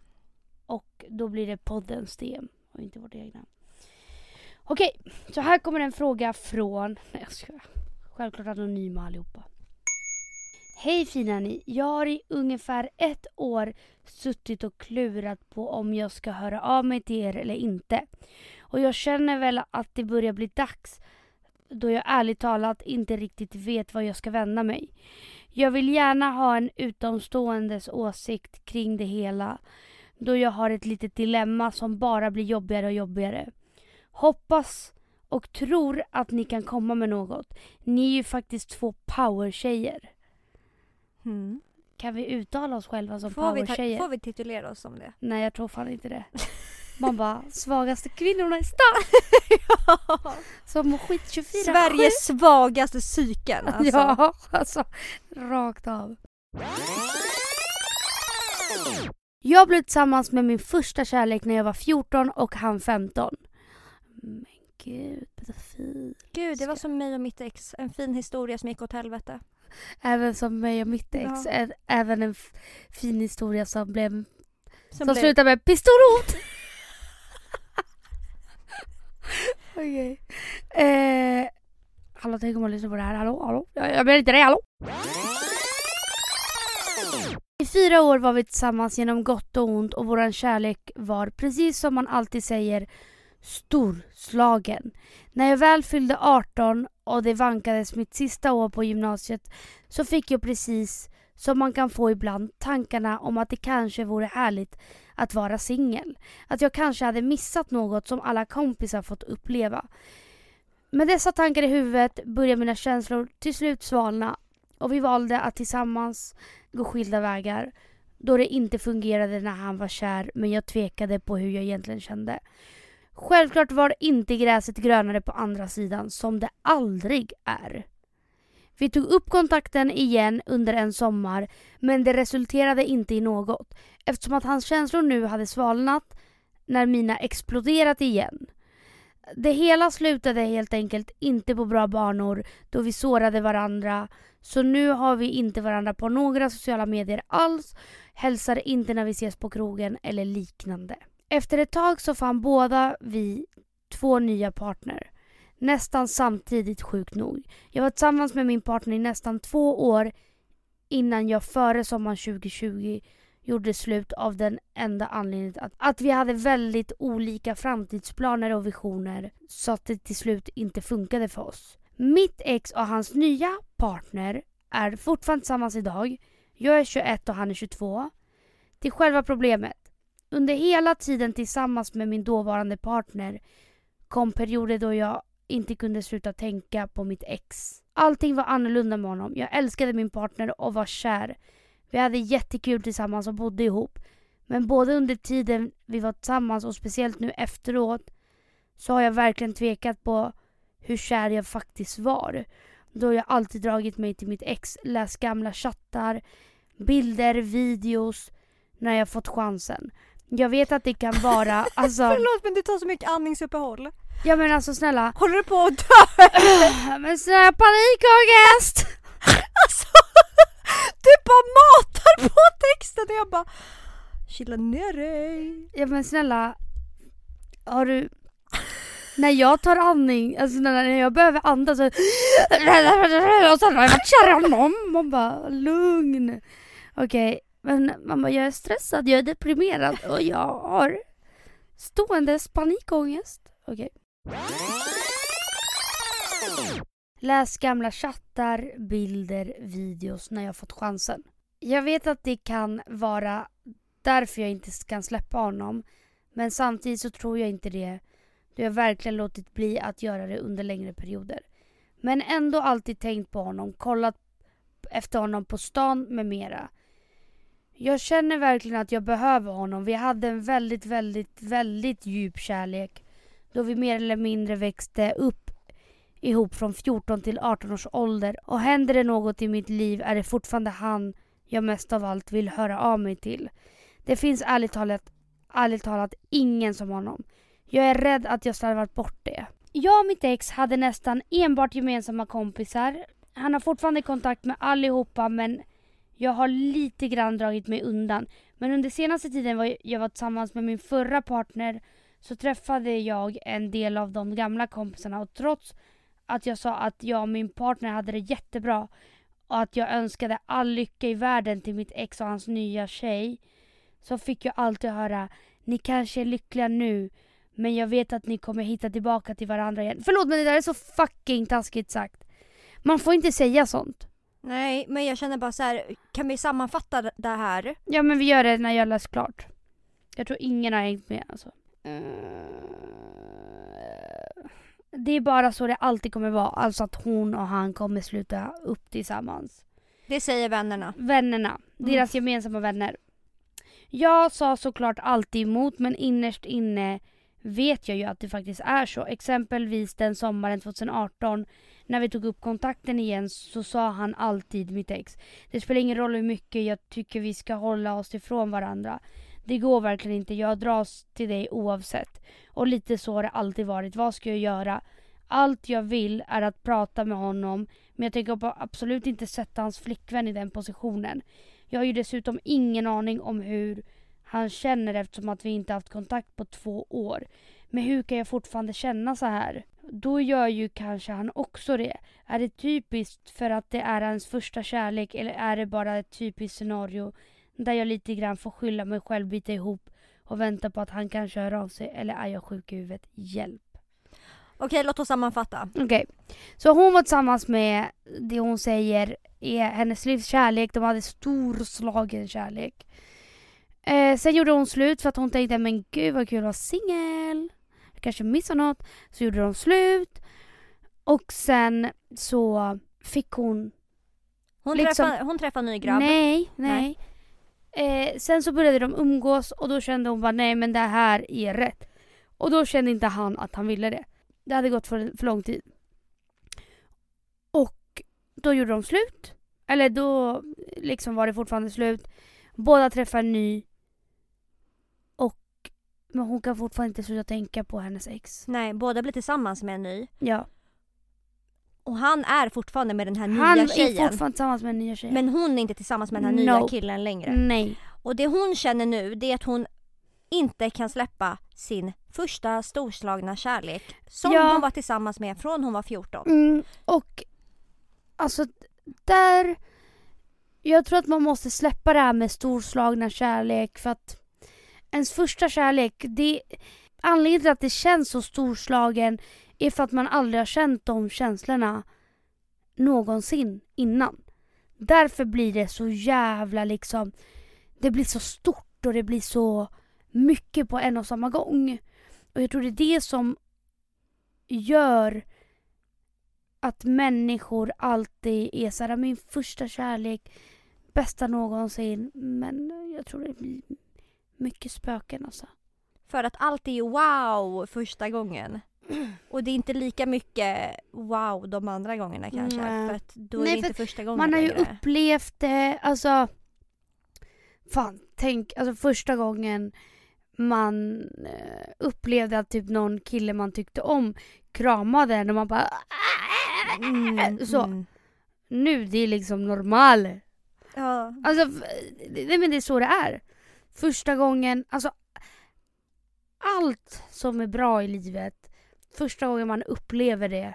Och då blir det poddens DM och inte vårt egna. Okej, så här kommer en fråga från... [LAUGHS] Nej jag skojar. Självklart anonyma allihopa. Hej fina ni. Jag har i ungefär ett år suttit och klurat på om jag ska höra av mig till er eller inte. Och jag känner väl att det börjar bli dags då jag ärligt talat inte riktigt vet var jag ska vända mig. Jag vill gärna ha en utomståendes åsikt kring det hela då jag har ett litet dilemma som bara blir jobbigare och jobbigare. Hoppas och tror att ni kan komma med något. Ni är ju faktiskt två powertjejer. Mm. Kan vi uttala oss själva som Får, vi ta- powertjejer? får vi titulera oss som det? Nej jag tror fan inte det. [LAUGHS] Man bara, svagaste kvinnorna i stan. [LAUGHS] Som mår skit 24 Sveriges svagaste psyken alltså. Ja, alltså rakt av. Jag blev tillsammans med min första kärlek när jag var 14 och han 15. Men gud, pedofil. Gud det var som mig och mitt ex. En fin historia som gick åt helvete. Även som mig och mitt ex. Ja. Även en fin historia som blev Som som blev- slutar med pistolhot. [LAUGHS] Okej. Eh, hallå, tänk om man lyssnar på det här. Hallå, hallå. Jag, jag menar inte dig. hallå. I fyra år var vi tillsammans genom gott och ont och vår kärlek var precis som man alltid säger storslagen. När jag väl fyllde 18 och det vankades mitt sista år på gymnasiet så fick jag precis som man kan få ibland tankarna om att det kanske vore härligt att vara singel. Att jag kanske hade missat något som alla kompisar fått uppleva. Med dessa tankar i huvudet började mina känslor till slut svalna och vi valde att tillsammans gå skilda vägar då det inte fungerade när han var kär men jag tvekade på hur jag egentligen kände. Självklart var inte gräset grönare på andra sidan som det aldrig är. Vi tog upp kontakten igen under en sommar men det resulterade inte i något eftersom att hans känslor nu hade svalnat när mina exploderat igen. Det hela slutade helt enkelt inte på bra banor då vi sårade varandra så nu har vi inte varandra på några sociala medier alls, hälsar inte när vi ses på krogen eller liknande. Efter ett tag så fann båda vi två nya partner. Nästan samtidigt sjukt nog. Jag var tillsammans med min partner i nästan två år innan jag före sommaren 2020 gjorde slut av den enda anledningen att, att vi hade väldigt olika framtidsplaner och visioner så att det till slut inte funkade för oss. Mitt ex och hans nya partner är fortfarande tillsammans idag. Jag är 21 och han är 22. Till själva problemet. Under hela tiden tillsammans med min dåvarande partner kom perioder då jag inte kunde sluta tänka på mitt ex. Allting var annorlunda med honom. Jag älskade min partner och var kär. Vi hade jättekul tillsammans och bodde ihop. Men både under tiden vi var tillsammans och speciellt nu efteråt så har jag verkligen tvekat på hur kär jag faktiskt var. Då har jag alltid dragit mig till mitt ex, läst gamla chattar, bilder, videos när jag fått chansen. Jag vet att det kan vara, [LAUGHS] alltså... Förlåt men du tar så mycket andningsuppehåll. Ja men alltså snälla. Håller du på att dö? [LAUGHS] men snälla panikångest! [LAUGHS] alltså, du bara matar på texten och jag bara chilla ner dig. Ja men snälla. Har du... När jag tar andning, alltså när jag behöver andas så... [LAUGHS] Och sen har jag varit kär i honom. Man bara lugn. Okej, okay. men mamma jag är stressad, jag är deprimerad och jag har ståendes panikångest. Okej. Okay. Läs gamla chattar, bilder, videos när jag fått chansen. Jag vet att det kan vara därför jag inte kan släppa honom. Men samtidigt så tror jag inte det. Då jag verkligen låtit bli att göra det under längre perioder. Men ändå alltid tänkt på honom, kollat efter honom på stan med mera. Jag känner verkligen att jag behöver honom. Vi hade en väldigt, väldigt, väldigt djup kärlek. Då vi mer eller mindre växte upp ihop från 14 till 18 års ålder. Och händer det något i mitt liv är det fortfarande han jag mest av allt vill höra av mig till. Det finns ärligt talat, ärligt talat ingen som honom. Jag är rädd att jag slarvat bort det. Jag och mitt ex hade nästan enbart gemensamma kompisar. Han har fortfarande kontakt med allihopa men jag har lite grann dragit mig undan. Men under senaste tiden var jag var tillsammans med min förra partner så träffade jag en del av de gamla kompisarna och trots att jag sa att jag och min partner hade det jättebra och att jag önskade all lycka i världen till mitt ex och hans nya tjej så fick jag alltid höra ni kanske är lyckliga nu men jag vet att ni kommer hitta tillbaka till varandra igen. Förlåt men det där är så fucking taskigt sagt. Man får inte säga sånt. Nej men jag känner bara så här, kan vi sammanfatta det här? Ja men vi gör det när jag läst klart. Jag tror ingen har hängt med alltså. Det är bara så det alltid kommer vara. Alltså att hon och han kommer sluta upp tillsammans. Det säger vännerna. Vännerna. Deras mm. gemensamma vänner. Jag sa såklart alltid emot men innerst inne vet jag ju att det faktiskt är så. Exempelvis den sommaren 2018 när vi tog upp kontakten igen så sa han alltid, mitt ex, det spelar ingen roll hur mycket jag tycker vi ska hålla oss ifrån varandra. Det går verkligen inte, jag dras till dig oavsett. Och lite så har det alltid varit. Vad ska jag göra? Allt jag vill är att prata med honom men jag tänker absolut inte sätta hans flickvän i den positionen. Jag har ju dessutom ingen aning om hur han känner eftersom att vi inte haft kontakt på två år. Men hur kan jag fortfarande känna så här? Då gör ju kanske han också det. Är det typiskt för att det är hans första kärlek eller är det bara ett typiskt scenario där jag lite grann får skylla mig själv, bita ihop och väntar på att han kanske hör av sig eller är jag sjuk i huvudet? Hjälp. Okej, låt oss sammanfatta. Okej, så hon var tillsammans med det hon säger är hennes livs kärlek. De hade storslagen kärlek. Eh, sen gjorde hon slut för att hon tänkte men gud vad kul att vara singel. Jag kanske missar något. Så gjorde de slut. Och sen så fick hon... Hon, Liksom- träffar, hon träffar en ny grabb. Nej, nej. Eh, sen så började de umgås och då kände hon bara nej men det här är rätt. Och då kände inte han att han ville det. Det hade gått för, för lång tid. Och då gjorde de slut. Eller då liksom var det fortfarande slut. Båda träffade en ny. Och men hon kan fortfarande inte sluta tänka på hennes ex. Nej, båda blir tillsammans med en ny. Ja. Och han är fortfarande med den här nya Han är tjejen. fortfarande tillsammans med den nya tjejen. Men hon är inte tillsammans med den här No. nya killen längre. Nej. Och det hon känner nu det är att hon inte kan släppa sin första storslagna kärlek som Ja. hon var tillsammans med från hon var 14. Mm, och alltså där... Jag tror att man måste släppa det här med storslagna kärlek för att ens första kärlek, det, anledningen till att det känns så storslagen är för att man aldrig har känt de känslorna någonsin innan. Därför blir det så jävla liksom, det blir så stort och det blir så mycket på en och samma gång. Och jag tror det är det som gör att människor alltid är såhär, min första kärlek, bästa någonsin. Men jag tror det blir mycket spöken alltså. För att allt är wow första gången. [CLEARS THROAT] Och det är inte lika mycket wow de andra gångerna kanske. Nej. För att då är Nej, det för inte första gången Man har ju längre. upplevt det, alltså... Fan, tänk, alltså första gången man eh, upplevde att typ någon kille man tyckte om kramade en och man bara... Mm, så. mm. Nu, det är liksom normal. Ja. Alltså, nej men det är så det är. Första gången, alltså allt som är bra i livet, första gången man upplever det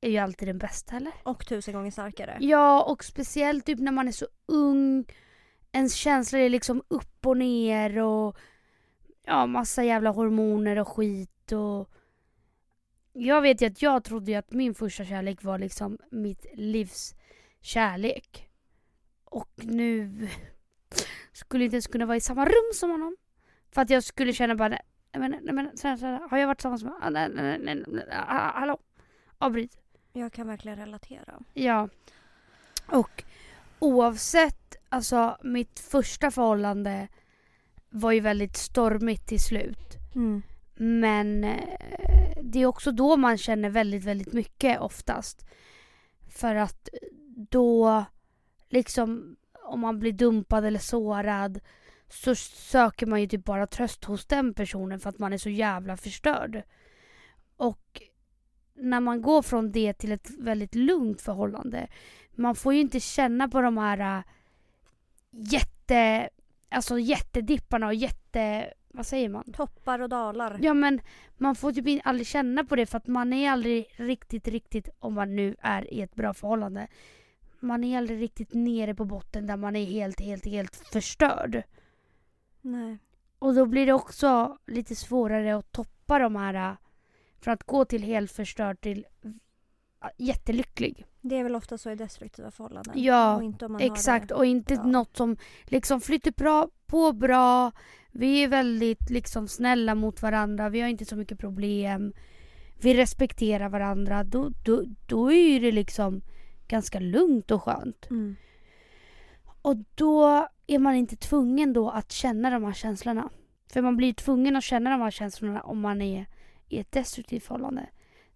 är ju alltid den bästa eller? Och tusen gånger starkare. Ja, och speciellt typ när man är så ung, ens känslor är liksom upp och ner och ja, massa jävla hormoner och skit och jag vet ju att jag trodde ju att min första kärlek var liksom mitt livs kärlek. Och nu skulle jag inte ens kunna vara i samma rum som honom. För att jag skulle känna bara, men, nej, men så här, så här, har jag varit tillsammans med, ah, nej, nej, nej, nej, ah, hallå, avbryt. Jag kan verkligen relatera. Ja. Och oavsett, alltså mitt första förhållande var ju väldigt stormigt till slut. Mm. Men eh, det är också då man känner väldigt, väldigt mycket oftast. För att då, liksom, om man blir dumpad eller sårad så söker man ju typ bara tröst hos den personen för att man är så jävla förstörd. Och när man går från det till ett väldigt lugnt förhållande, man får ju inte känna på de här äh, jätte, alltså jättedipparna och jätte, vad säger man? Toppar och dalar. Ja men man får typ aldrig känna på det för att man är aldrig riktigt, riktigt, om man nu är i ett bra förhållande. Man är aldrig riktigt nere på botten där man är helt, helt, helt förstörd. Nej. Och då blir det också lite svårare att toppa de här äh, från att gå till helt förstörd till äh, jättelycklig. Det är väl ofta så i destruktiva förhållanden. Ja, och inte om man Exakt, och inte Ja. något som liksom flyter bra, på bra. Vi är väldigt liksom snälla mot varandra, vi har inte så mycket problem. Vi respekterar varandra. Då, då, då är det liksom ganska lugnt och skönt. Mm. Och då är man inte tvungen då att känna de här känslorna. För man blir tvungen att känna de här känslorna om man är i ett destruktivt förhållande.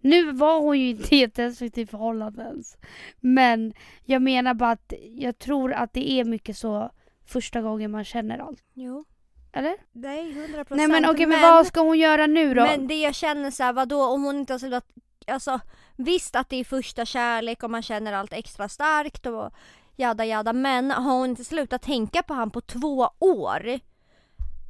Nu var hon ju inte i ett destruktivt förhållande ens. Men jag menar bara att jag tror att det är mycket så första gången man känner allt. Jo. Eller? Nej, 100 procent. Nej men okej, men vad ska hon göra nu då? Men det jag känner så här, vadå om hon inte har slutat, alltså visst att det är första kärlek och man känner allt extra starkt och jada jada men har hon inte slutat tänka på han på två år?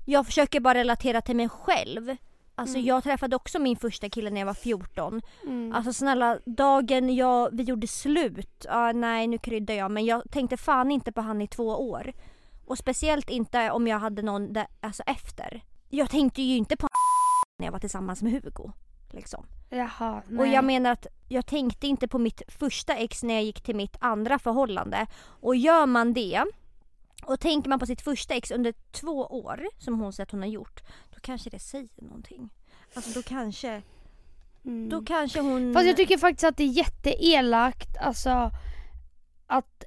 Jag försöker bara relatera till mig själv. Alltså Mm. jag träffade också min första kille när jag var 14. Mm. Alltså snälla, dagen jag, vi gjorde slut, ja nej nu kryddar jag men jag tänkte fan inte på han i två år. Och speciellt inte om jag hade någon där, alltså efter. Jag tänkte ju inte på när jag var tillsammans med Hugo. Liksom. Jaha, nej. Och jag menar att jag tänkte inte på mitt första ex när jag gick till mitt andra förhållande. Och gör man det och tänker man på sitt första ex under två år som hon säger att hon har gjort. Då kanske det säger någonting. Alltså då kanske, Mm. då kanske hon... Fast jag tycker faktiskt att det är jätteelakt alltså att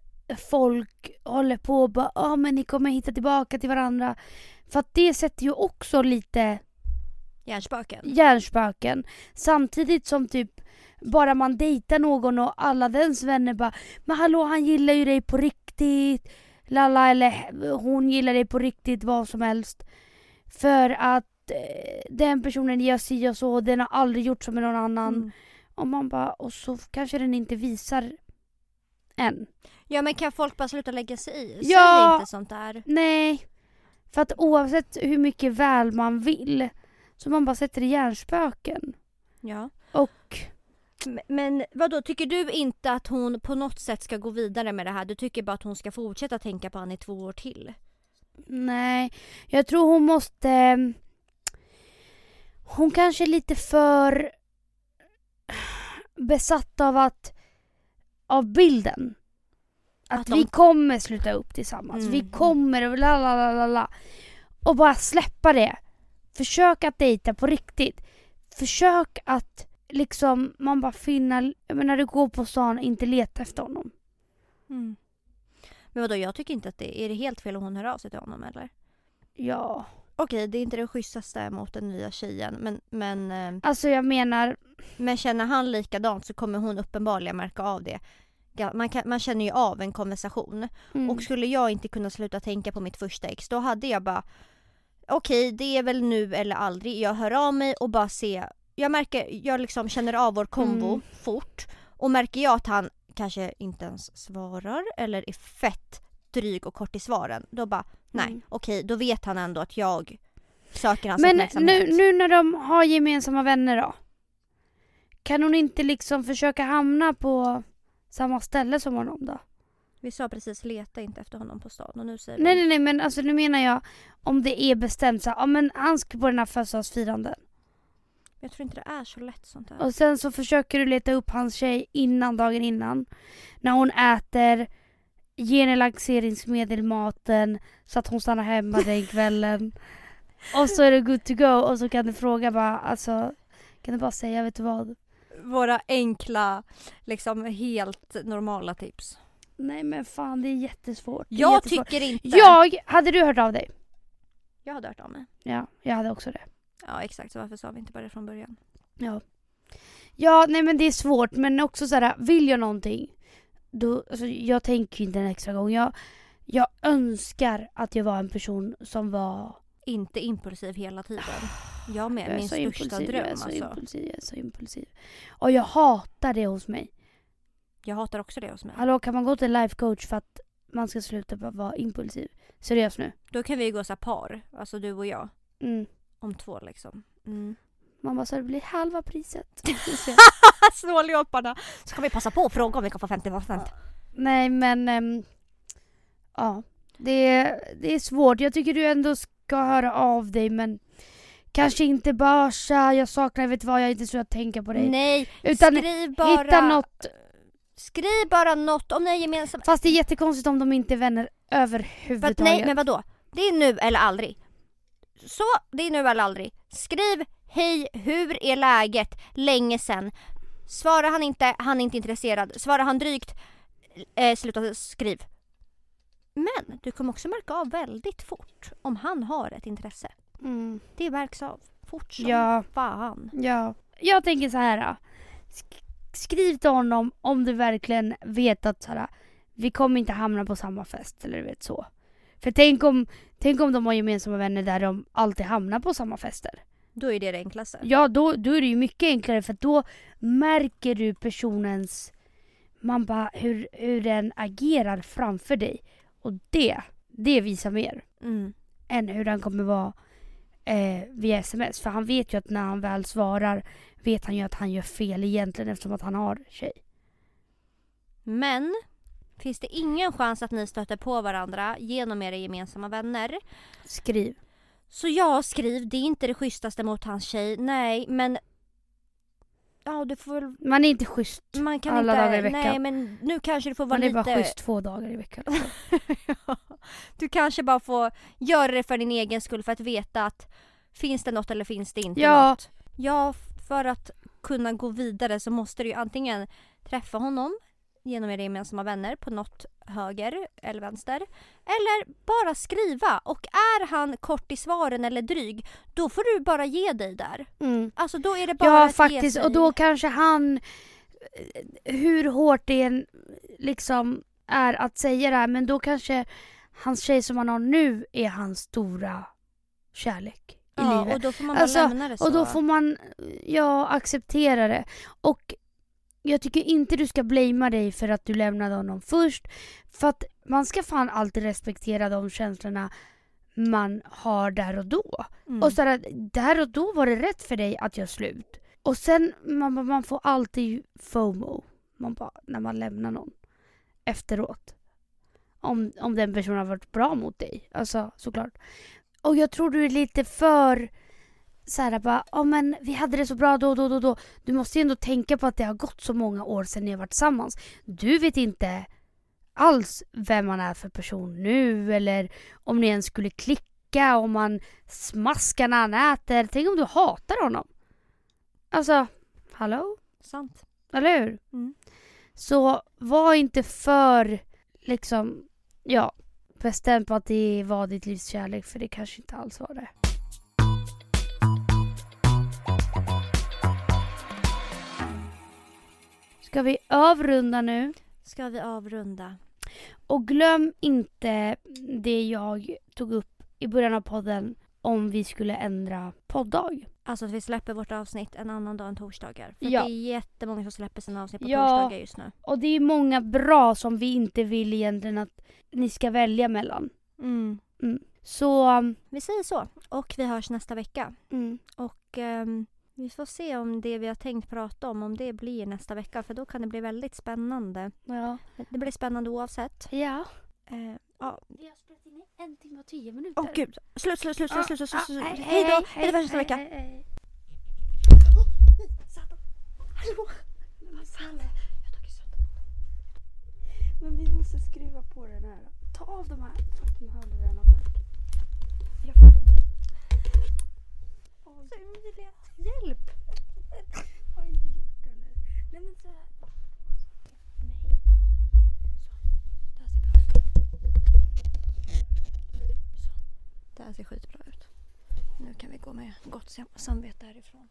folk håller på och bara ja men ni kommer hitta tillbaka till varandra. För att det sätter ju också lite Hjärnspöken. hjärnspöken. Samtidigt som typ bara man dejtar någon och alla dens vänner bara Men hallå han gillar ju dig på riktigt. Lalla eller hon gillar dig på riktigt vad som helst. För att eh, den personen gör si och så den har aldrig gjort så med någon annan. Mm. Och man bara och så kanske den inte visar än. Ja men kan folk bara sluta lägga sig i? Ja. Säg inte sånt där. Nej. För att oavsett hur mycket väl man vill så man bara sätter i hjärnspöken. Ja. Och Men vad då tycker du inte att hon på något sätt ska gå vidare med det här? Du tycker bara att hon ska fortsätta tänka på han i två år till? Nej, jag tror hon måste... Hon kanske är lite för besatt av att... Av bilden. Att, Att de- vi kommer sluta upp tillsammans. Vi Mm. kommer och la la la la la. Och bara släppa det. Försök att dejta på riktigt. Försök att liksom man bara finna... Jag menar du går på stan inte leta efter honom. Mm. Men vadå, jag tycker inte att det är det helt fel om hon hör av sig till honom eller? Ja. Okej, det är inte det schysstaste mot den nya tjejen men, men, eh, Alltså jag menar... men känner han likadant så kommer hon uppenbarligen märka av det. Man, kan, man känner ju av en konversation. Mm. Och skulle jag inte kunna sluta tänka på mitt första ex då hade jag bara Okej, det är väl nu eller aldrig. Jag hör av mig och bara se. Jag märker, jag liksom känner av vår kombo Mm. fort. Och märker jag att han kanske inte ens svarar eller är fett dryg och kort i svaren. Då bara, nej Mm. okej då vet han ändå att jag söker hans Men uppmärksamhet. nu, nu när de har gemensamma vänner då? Kan hon inte liksom försöka hamna på samma ställe som honom då? Vi sa precis leta inte efter honom på stan och nu säger Nej vi nej nej men alltså nu menar jag om det är bestämt så här, ja men han ska på den här födelsedagsfiranden. Jag tror inte det är så lätt sånt här. Och sen så försöker du leta upp hans tjej innan, dagen innan. När hon äter, ger henne laxeringsmedel maten så att hon stannar hemma den kvällen. [LAUGHS] och så är det good to go och så kan du fråga bara alltså kan du bara säga vet du vad? Våra enkla, liksom helt normala tips. Nej men fan det är jättesvårt. Det är Jag jättesvårt. tycker inte... Jag, hade du hört av dig? Jag hade hört av mig. Ja, jag hade också det. Ja exakt, så varför sa vi inte bara det från början? Ja. Ja, nej men det är svårt men också så här, vill jag någonting då, alltså, jag tänker inte en extra gång. Jag, jag önskar att jag var en person som var... Inte impulsiv hela tiden. Jag med, Jag min största impulsiv, dröm jag är så alltså. impulsiv, jag är så impulsiv. Och jag hatar det hos mig. Jag hatar också det hos mig. Hallå, kan man gå till life coach för att man ska sluta vara impulsiv? Seriöst nu. Då kan vi gå så här par, alltså du och jag. Mm. Om två liksom. Mm. Man bara, så det blir halva priset. [LAUGHS] [LAUGHS] Snåljåparna! Ska vi passa på att fråga om vi kan få 50%? Nej men, ehm, ja. Det, är- det är svårt. Jag tycker du ändå ska höra av dig men kanske inte bara tja, jag saknar, vet vad, jag har inte så att tänka på dig. Nej, Utan skriv bara... Hitta något. Skriv bara något om ni är gemensamma. Fast det är jättekonstigt om de inte är vänner För att, överhuvudtaget. nej men vadå? Det är nu eller aldrig. Så, det är nu eller aldrig. Skriv hej, hur är läget? Länge sen. Svarar han inte, han är inte intresserad. Svarar han drygt, eh, sluta skriv. Men du kommer också märka av väldigt fort om han har ett intresse. Mm. Det märks av fort som Ja. fan. Ja. Jag tänker så här. då. Sk- skriv till honom om du verkligen vet att så här, vi kommer inte hamna på samma fest eller du vet så. För tänk om, tänk om de har gemensamma vänner där de alltid hamnar på samma fester. Då är det det enklaste. Ja, då, då är det ju mycket enklare för då märker du personens, man bara hur, hur den agerar framför dig. Och det, det visar mer Mm. än hur den kommer vara eh, via sms. För han vet ju att när han väl svarar vet han ju att han gör fel egentligen eftersom att han har tjej. Men Finns det ingen chans att ni stöter på varandra genom era gemensamma vänner? Skriv. Så ja, skriv. Det är inte det schysstaste mot hans tjej. Nej, men... Ja, du får väl... Man är inte schysst. Man kan Alla inte... dagar i veckan. Nej, men nu kanske du får vara Man är lite... bara schysst två dagar i veckan. [LAUGHS] du kanske bara får göra det för din egen skull för att veta att finns det något eller finns det inte Ja. något? Ja, för att kunna gå vidare så måste du ju antingen träffa honom genom era gemensamma vänner på något höger eller vänster. Eller bara skriva och är han kort i svaren eller dryg då får du bara ge dig där. Mm. Alltså då är det bara Ja att ge faktiskt sig. och då kanske han eh, hur hårt det än liksom är att säga det här men då kanske hans tjej som han har nu är hans stora kärlek i ja, livet. och då får man Alltså, lämna det så. Och då får man ja, acceptera det. Och jag tycker inte du ska blamea dig för att du lämnade honom först. För att man ska fan alltid respektera de känslorna man har där och då. Mm. Och så där, där och då var det rätt för dig att göra slut. Och sen, man, man får alltid FOMO. Man bara, när man lämnar någon. Efteråt. Om, om den personen har varit bra mot dig. Alltså såklart. Och jag tror du är lite för så här bara, ja men vi hade det så bra då, då, då, då. Du måste ju ändå tänka på att det har gått så många år sedan ni har varit tillsammans. Du vet inte alls vem man är för person nu eller om ni ens skulle klicka, om man smaskar när han äter. Tänk om du hatar honom? Alltså, hallå? Sant. Eller hur? Mm. Så var inte för liksom, ja, bestämd på att det var ditt livs kärlek för det kanske inte alls var det. Ska vi avrunda nu? Ska vi avrunda? Och glöm inte det jag tog upp i början av podden om vi skulle ändra poddag. Alltså att vi släpper vårt avsnitt en annan dag än torsdagar. För Ja. det är jättemånga som släpper sina avsnitt på Ja. torsdagar just nu. Och det är många bra som vi inte vill egentligen att ni ska välja mellan. Mm. Så, Vi säger så. Och vi hörs nästa vecka. mm, Och ehm, vi får se om det vi har tänkt prata om, om det blir nästa vecka. För då kan det bli väldigt spännande. ja. Det blir spännande oavsett. Ja. Eh, ja. Vi har spelat in en timme och tio minuter. Åh gud! Slut, slut, slut, slut, slut, slut, slut, slut. hej, Hej då! hej, Hej då nästa hej, vecka! hej, hej. Hallå! Men vi måste skruva på den här. Ta av de här fucking hörlurarna tack. Jag fattar inte. Så Emilia, Hjälp! Har jag inte gjort det eller? Nej men så här. Det här ser skitbra ut. Nu kan vi gå med gott samvete härifrån.